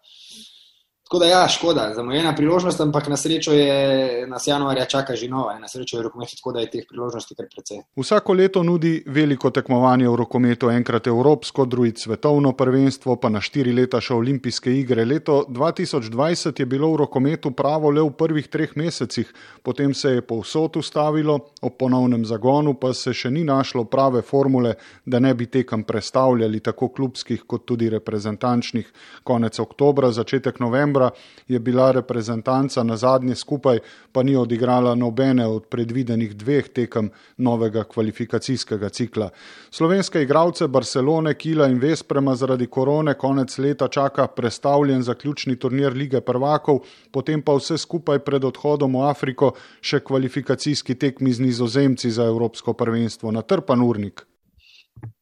Tako da, ja, škoda, zamujena priložnost, ampak na srečo je nas januarja čaka že nova, na srečo je rokomet, tako da je teh priložnosti kar precej. Vsako leto nudi veliko tekmovanje v rokometu, enkrat Evropsko, drugič svetovno prvenstvo, pa na štiri leta še olimpijske igre. Leto 2020 je bilo v rokometu pravo le v prvih treh mesecih, potem se je povsod ustavilo, ob ponovnem zagonu pa se še ni našlo prave formule, da ne bi tekem predstavljali tako klubskih kot tudi reprezentančnih. Konec oktobra, začetek novembra novembra je bila reprezentanca na zadnje skupaj, pa ni odigrala nobene od predvidenih dveh tekem novega kvalifikacijskega cikla. Slovenske igralce Barcelone, Kila in Vesprema zaradi korone konec leta čaka predstavljen zaključni turnir lige prvakov, potem pa vse skupaj pred odhodom v Afriko še kvalifikacijski tekmi z nizozemci za Evropsko prvenstvo na trpan urnik.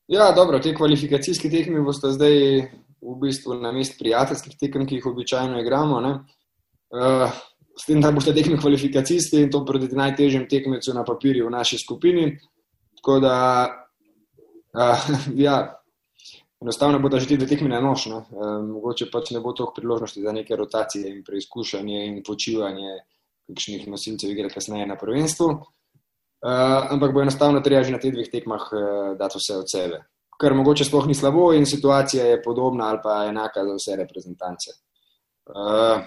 Ja, dobro, te kvalifikacijske tekme boste zdaj v bistvu na mest prijateljskih tekem, ki jih običajno igramo. Uh, s tem, da boste tekmi kvalifikacijski in to proti najtežjem tekmecu na papirju v naši skupini. Tako da, uh, ja, enostavno bo ta že ti dve tekmi na noč. No? Uh, mogoče pač ne bo toliko priložnosti za neke rotacije in preizkušanje in počivanje kakšnih nosilcev igre kasneje na prvenstvu. Uh, ampak bo enostavno treba že na teh dveh tekmah uh, dati vse od sebe kar mogoče sploh ni slabo, in situacija je podobna ali pa enaka za vse reprezentance. Uh,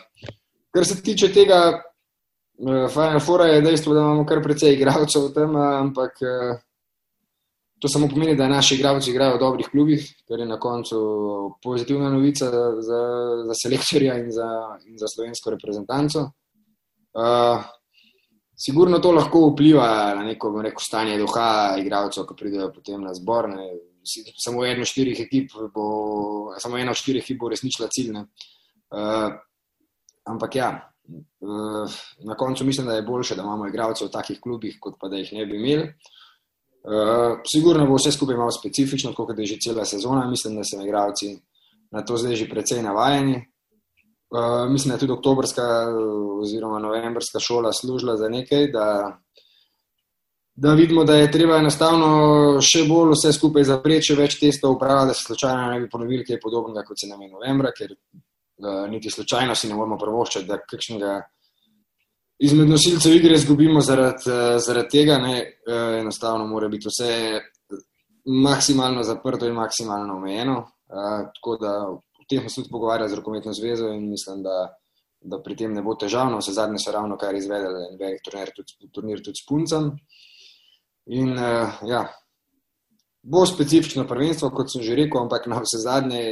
kar se tiče tega, uh, Final Four je dejstvo, da imamo kar precej igralcev tam, ampak uh, to samo pomeni, da naši igralci igrajo v dobrih klubih, kar je na koncu pozitivna novica za, za selektorja in za, in za slovensko reprezentanco. Uh, Sigurno to lahko vpliva na neko rekel, stanje duha igralcev, ki pridejo potem na zbor. Ne samo eno od štirih ekip bo, samo ena od štirih ekip bo resničila cilj. Uh, ampak ja, uh, na koncu mislim, da je boljše, da imamo igralce v takih klubih, kot pa da jih ne bi imeli. Uh, sigurno bo vse skupaj malo specifično, kot je že cela sezona. Mislim, da so igralci na to zdaj že precej navajeni. Uh, mislim, da je tudi oktobrska oziroma novembrska šola služila za nekaj, da da vidimo, da je treba enostavno še bolj vse skupaj zapreti, še več testov upravljati, da se slučajno ne bi ponovili kaj podobnega, kot se nam je novembra, ker uh, niti slučajno si ne moramo prvoščati, da kakšnega izmed nosilcev igre izgubimo zaradi, uh, zaradi tega. Ne, uh, enostavno mora biti vse maksimalno zaprto in maksimalno omejeno. Uh, tako da v tem smo se tudi pogovarjali z Rokometno zvezo in mislim, da, da pri tem ne bo težavno. Vse zadnje so ravno kar izvedeli en velik turnir tudi, turnir tudi s puncem. In uh, ja, bo specifično prvenstvo, kot sem že rekel, ampak na vse zadnje,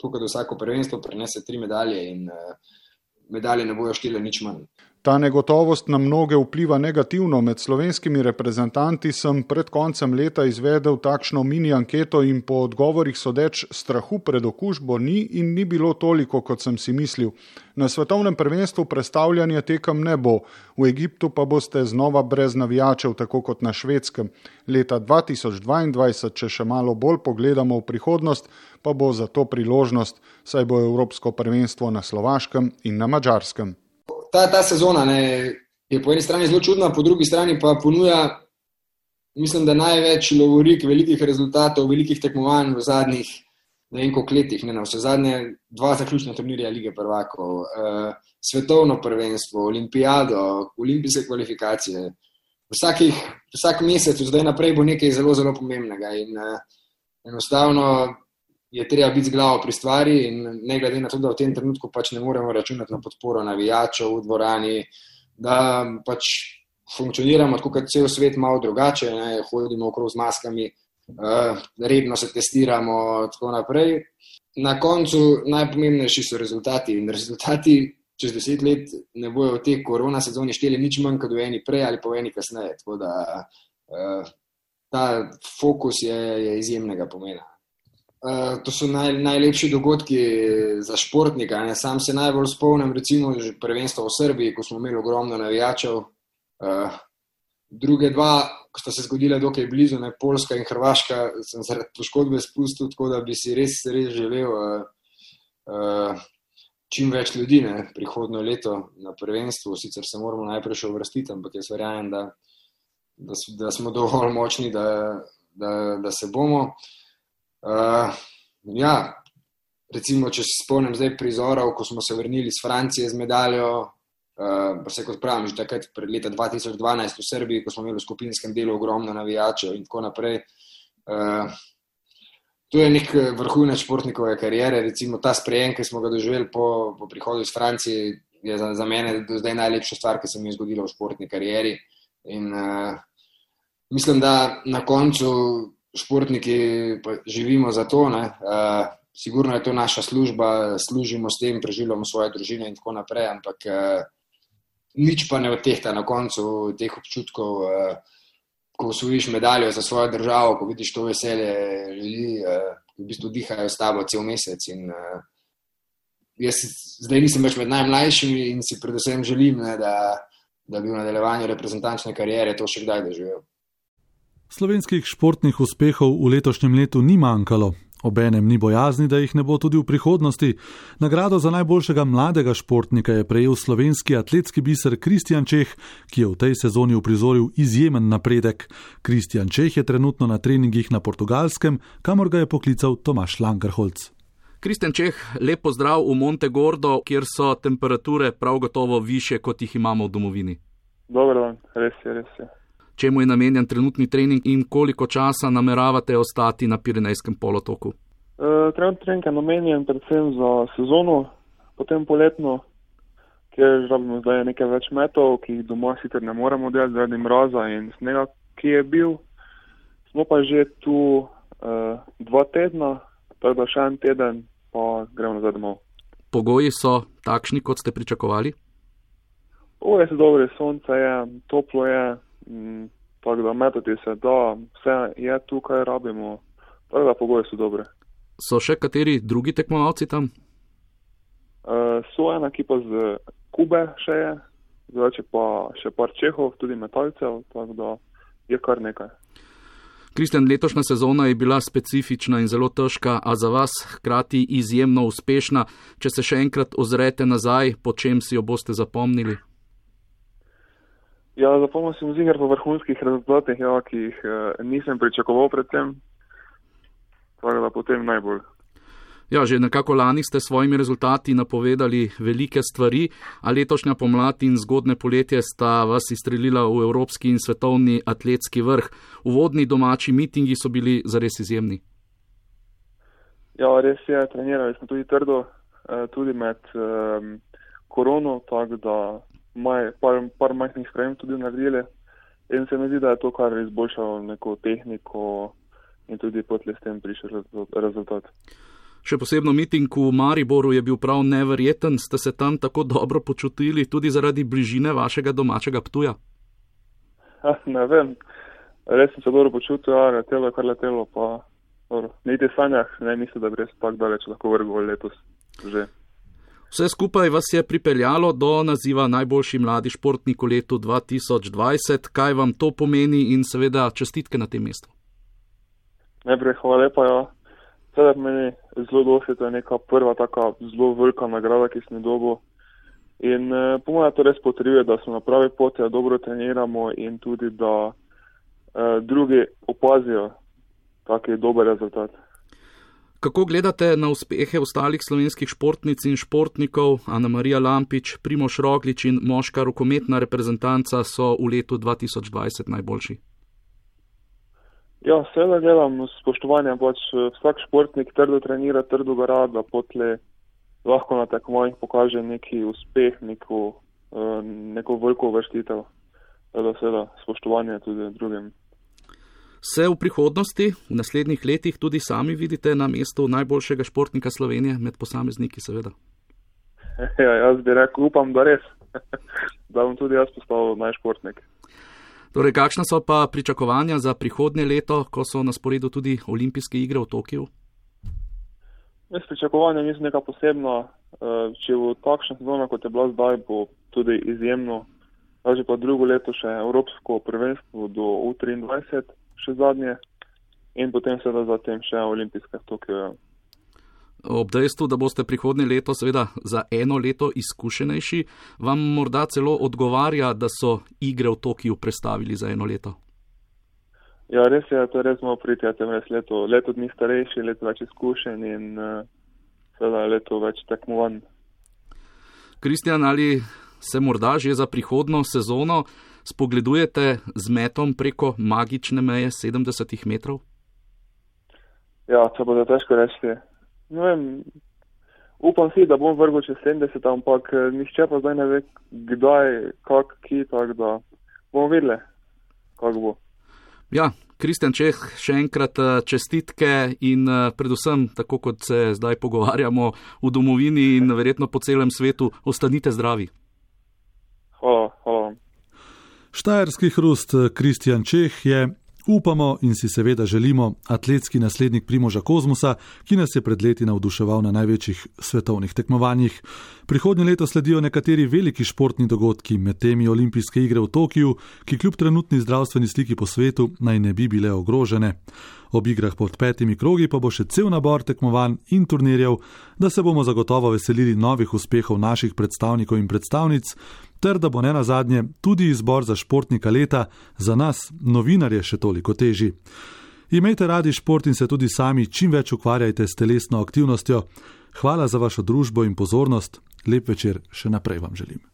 tukaj vsako prvenstvo prenese tri medalje in uh, medalje ne bojo štele nič manj. Ta negotovost na mnoge vpliva negativno. Med slovenskimi reprezentanti sem pred koncem leta izvedel takšno mini anketo in po odgovorih sodeč strahu pred okužbo ni in ni bilo toliko, kot sem si mislil. Na svetovnem prvenstvu predstavljanja tekem ne bo, v Egiptu pa boste znova brez navijačev, tako kot na švedskem. Leta 2022, če še malo bolj pogledamo v prihodnost, pa bo za to priložnost, saj bo Evropsko prvenstvo na Slovaškem in na Mačarskem ta, ta sezona ne, je po eni strani zelo čudna, po drugi strani pa ponuja, mislim, da največ lovorik velikih rezultatov, velikih tekmovanj v zadnjih ne vem koliko letih. Ne, na vse zadnje dva zaključna turnirja lige prvakov, uh, svetovno prvenstvo, olimpijado, olimpijske kvalifikacije. Vsakih, vsak mesec, zdaj naprej, bo nekaj zelo, zelo pomembnega. In, uh, enostavno je treba biti z glavo pri stvari, in ne glede na to, da v tem trenutku pač ne moremo računati na podporo navijačev v dvorani, da pač funkcioniramo tako, kot cel svet, malo drugače, ne, hodimo okrog z maskami, uh, redno se testiramo in tako naprej. Na koncu najpomembnejši so rezultati in rezultati. Čez deset let ne bojo v tej korona sezoni šteli nič manj kot v eni prej ali pa v eni kasneje. Tako da uh, ta fokus je, je izjemnega pomena. Uh, to so naj, najlepši dogodki za športnika. Ne? Sam se najbolj spomnim, recimo, prvenstva v Srbiji, ko smo imeli ogromno navijačev. Uh, druge dva, ko sta se zgodila dokaj blizu, ne Poljska in Hrvaška, sem zaradi poškodbe spustil, tako da bi si res, res želel uh, uh, čim več ljudi ne? prihodno leto na prvenstvu. Sicer se moramo najprej še uvrstiti, ampak jaz verjamem, da, da, da smo dovolj močni, da, da, da se bomo. Uh, ja, recimo, če se spomnim zdaj prizorov, ko smo se vrnili iz Francije z medaljo, uh, se kot pravim, že takrat pred leta 2012 v Srbiji, ko smo imeli v skupinskem delu ogromno navijačev in tako naprej. Uh, To je nek vrhunec športnikove kariere, recimo ta sprejem, ki smo ga doživeli po, po prihodu iz Francije, je za, za mene do zdaj najlepša stvar, ki se mi je zgodila v športni karieri. In, uh, mislim, da na koncu športniki živimo za to. Uh, sigurno je to naša služba, služimo s tem, preživljamo svoje družine in tako naprej, ampak uh, nič pa ne odtehta na koncu teh občutkov, uh, ko osvojiš medaljo za svojo državo, ko vidiš to veselje ljudi, uh, v bistvu dihajo s tabo cel mesec. In, uh, jaz zdaj nisem več med najmlajšimi in si predvsem želim, ne, da, da bi v nadaljevanju reprezentančne kariere to še kdaj doživel. Slovenskih športnih uspehov v letošnjem letu ni manjkalo. Obenem ni bojazni, da jih ne bo tudi v prihodnosti. Nagrado za najboljšega mladega športnika je prejel slovenski atletski biser Kristjan Čeh, ki je v tej sezoni uprizoril izjemen napredek. Kristjan Čeh je trenutno na treningih na portugalskem, kamor ga je poklical Tomaš Langerholc. Kristjan Čeh, lepo zdrav v Monte Gordo, kjer so temperature prav gotovo više, kot jih imamo v domovini. Dobro, res je, res je čemu je namenjen trenutni trening in koliko časa nameravate ostati na Pirenejskem polotoku? Uh, trenutni trening je namenjen predvsem za sezono, potem poletno, kjer želimo zdaj nekaj več metov, ki jih doma sicer ne moremo delati zaradi mraza in snega, ki je bil. Smo pa že tu uh, dva tedna, tako da še en teden, pa gremo nazaj domov. Pogoji so takšni, kot ste pričakovali? Ure so dobre, sonce je, toplo je, tako da metati se da, vse je tu, kaj rabimo, tako da pogoje so dobre. So še kateri drugi tekmovalci tam? Uh, so ena ekipa z Kube še je, zdaj pa še par Čehov, tudi metalcev, tako da je kar nekaj. Kristjan, letošnja sezona je bila specifična in zelo težka, a za vas hkrati izjemno uspešna. Če se še enkrat ozrete nazaj, po čem si jo boste zapomnili? Ja, zapomnil sem zigar po vrhunskih rezultatih, ja, ki jih eh, nisem pričakoval predtem. Tako da potem najbolj. Ja, že nekako lani ste s svojimi rezultati napovedali velike stvari, a letošnja pomlad in zgodne poletje sta vas izstrelila v evropski in svetovni atletski vrh. Uvodni domači mitingi so bili zares izjemni. Ja, res je, trenirali smo tudi trdo, eh, tudi med um, korono, tako da maj, par, par majhnih sprememb tudi naredili. In se mi zdi, da je to kar izboljšalo neko tehniko in tudi potlej s tem prišel rezultat. Še posebno miting v Mariboru je bil prav neverjeten. Ste se tam tako dobro počutili tudi zaradi bližine vašega domačega ptuja? Ha, ne vem, res sem se dobro počutil, a letelo je kar letelo, pa niti sanjah ne mislim, da bi res tako daleč lahko vrgol letos že. Vse skupaj vas je pripeljalo do naziva najboljši mladi športnik v letu 2020. Kaj vam to pomeni in seveda čestitke na tem mestu? Najprej hvala lepa. Ja. Sedaj meni zelo dosti, to je neka prva taka zelo velika nagrada, ki sem jo dobil. In eh, po mojem to res potrebuje, da smo na pravi poti, da dobro treniramo in tudi da eh, drugi opazijo taki dober rezultat. Kako gledate na uspehe ostalih slovenskih športnic in športnikov? Ana Marija Lampič, Primoš Roglič in moška rokometna reprezentanca so v letu 2020 najboljši. Ja, seveda gledam spoštovanje, pač vsak športnik trdo trenira, trdo gara, da potle lahko na tekmovanjih pokaže neki uspeh, neko, eh, neko veliko vrstitev. Seveda, spoštovanje tudi drugim se v prihodnosti, v naslednjih letih, tudi sami vidite na mestu najboljšega športnika Slovenije, med posamezniki, seveda? Ja, jaz bi rekel, upam, da res, da bom tudi jaz postal najšportnik. Torej, kakšna so pa pričakovanja za prihodnje leto, ko so na sporedu tudi olimpijske igre v Tokiu? Jaz pričakovanja nisem neka posebna. Eh, če bo takšna sezona, kot je bila zdaj, bo tudi izjemno. Že pa drugo leto še Evropsko prvenstvo do U23 še zadnje in potem seveda zatem še olimpijske Tokio. Ob dejstvu, da boste prihodnje leto, seveda za eno leto izkušenejši, vam morda celo odgovarja, da so igre v Tokiu prestavili za eno leto. Ja, res je, to res malo priti, da sem res leto, leto dni starejši, leto več izkušen in uh, seveda leto več tekmovanj. Kristjan, ali se morda že za prihodno sezono spogledujete z metom preko magične meje 70 metrov? Ja, to bo težko reči. Ne vem, upam si, da bom vrgel čez 70, ampak eh, nišče pa zdaj ne ve, kdaj, kak, ki, tako da bomo videli, kako bo. Ja, Kristjan Čeh, še enkrat eh, čestitke in eh, predvsem, tako kot se zdaj pogovarjamo v domovini in verjetno po celem svetu, ostanite zdravi. Hvala, hvala. Štajerski hrust Kristjan Čeh je Upamo in si seveda želimo atletski naslednik Primoža Kozmusa, ki nas je pred leti navduševal na največjih svetovnih tekmovanjih. Prihodnje leto sledijo nekateri veliki športni dogodki, med temi olimpijske igre v Tokiu, ki kljub trenutni zdravstveni sliki po svetu naj ne bi bile ogrožene. Ob igrah pod petimi krogi pa bo še cel nabor tekmovanj in turnirjev, da se bomo zagotovo veselili novih uspehov naših predstavnikov in predstavnic, ter da bo ne na zadnje tudi izbor za športnika leta za nas, novinarje, še toliko težji. Imejte radi šport in se tudi sami čim več ukvarjajte s telesno aktivnostjo. Hvala za vašo družbo in pozornost, lep večer še naprej vam želim.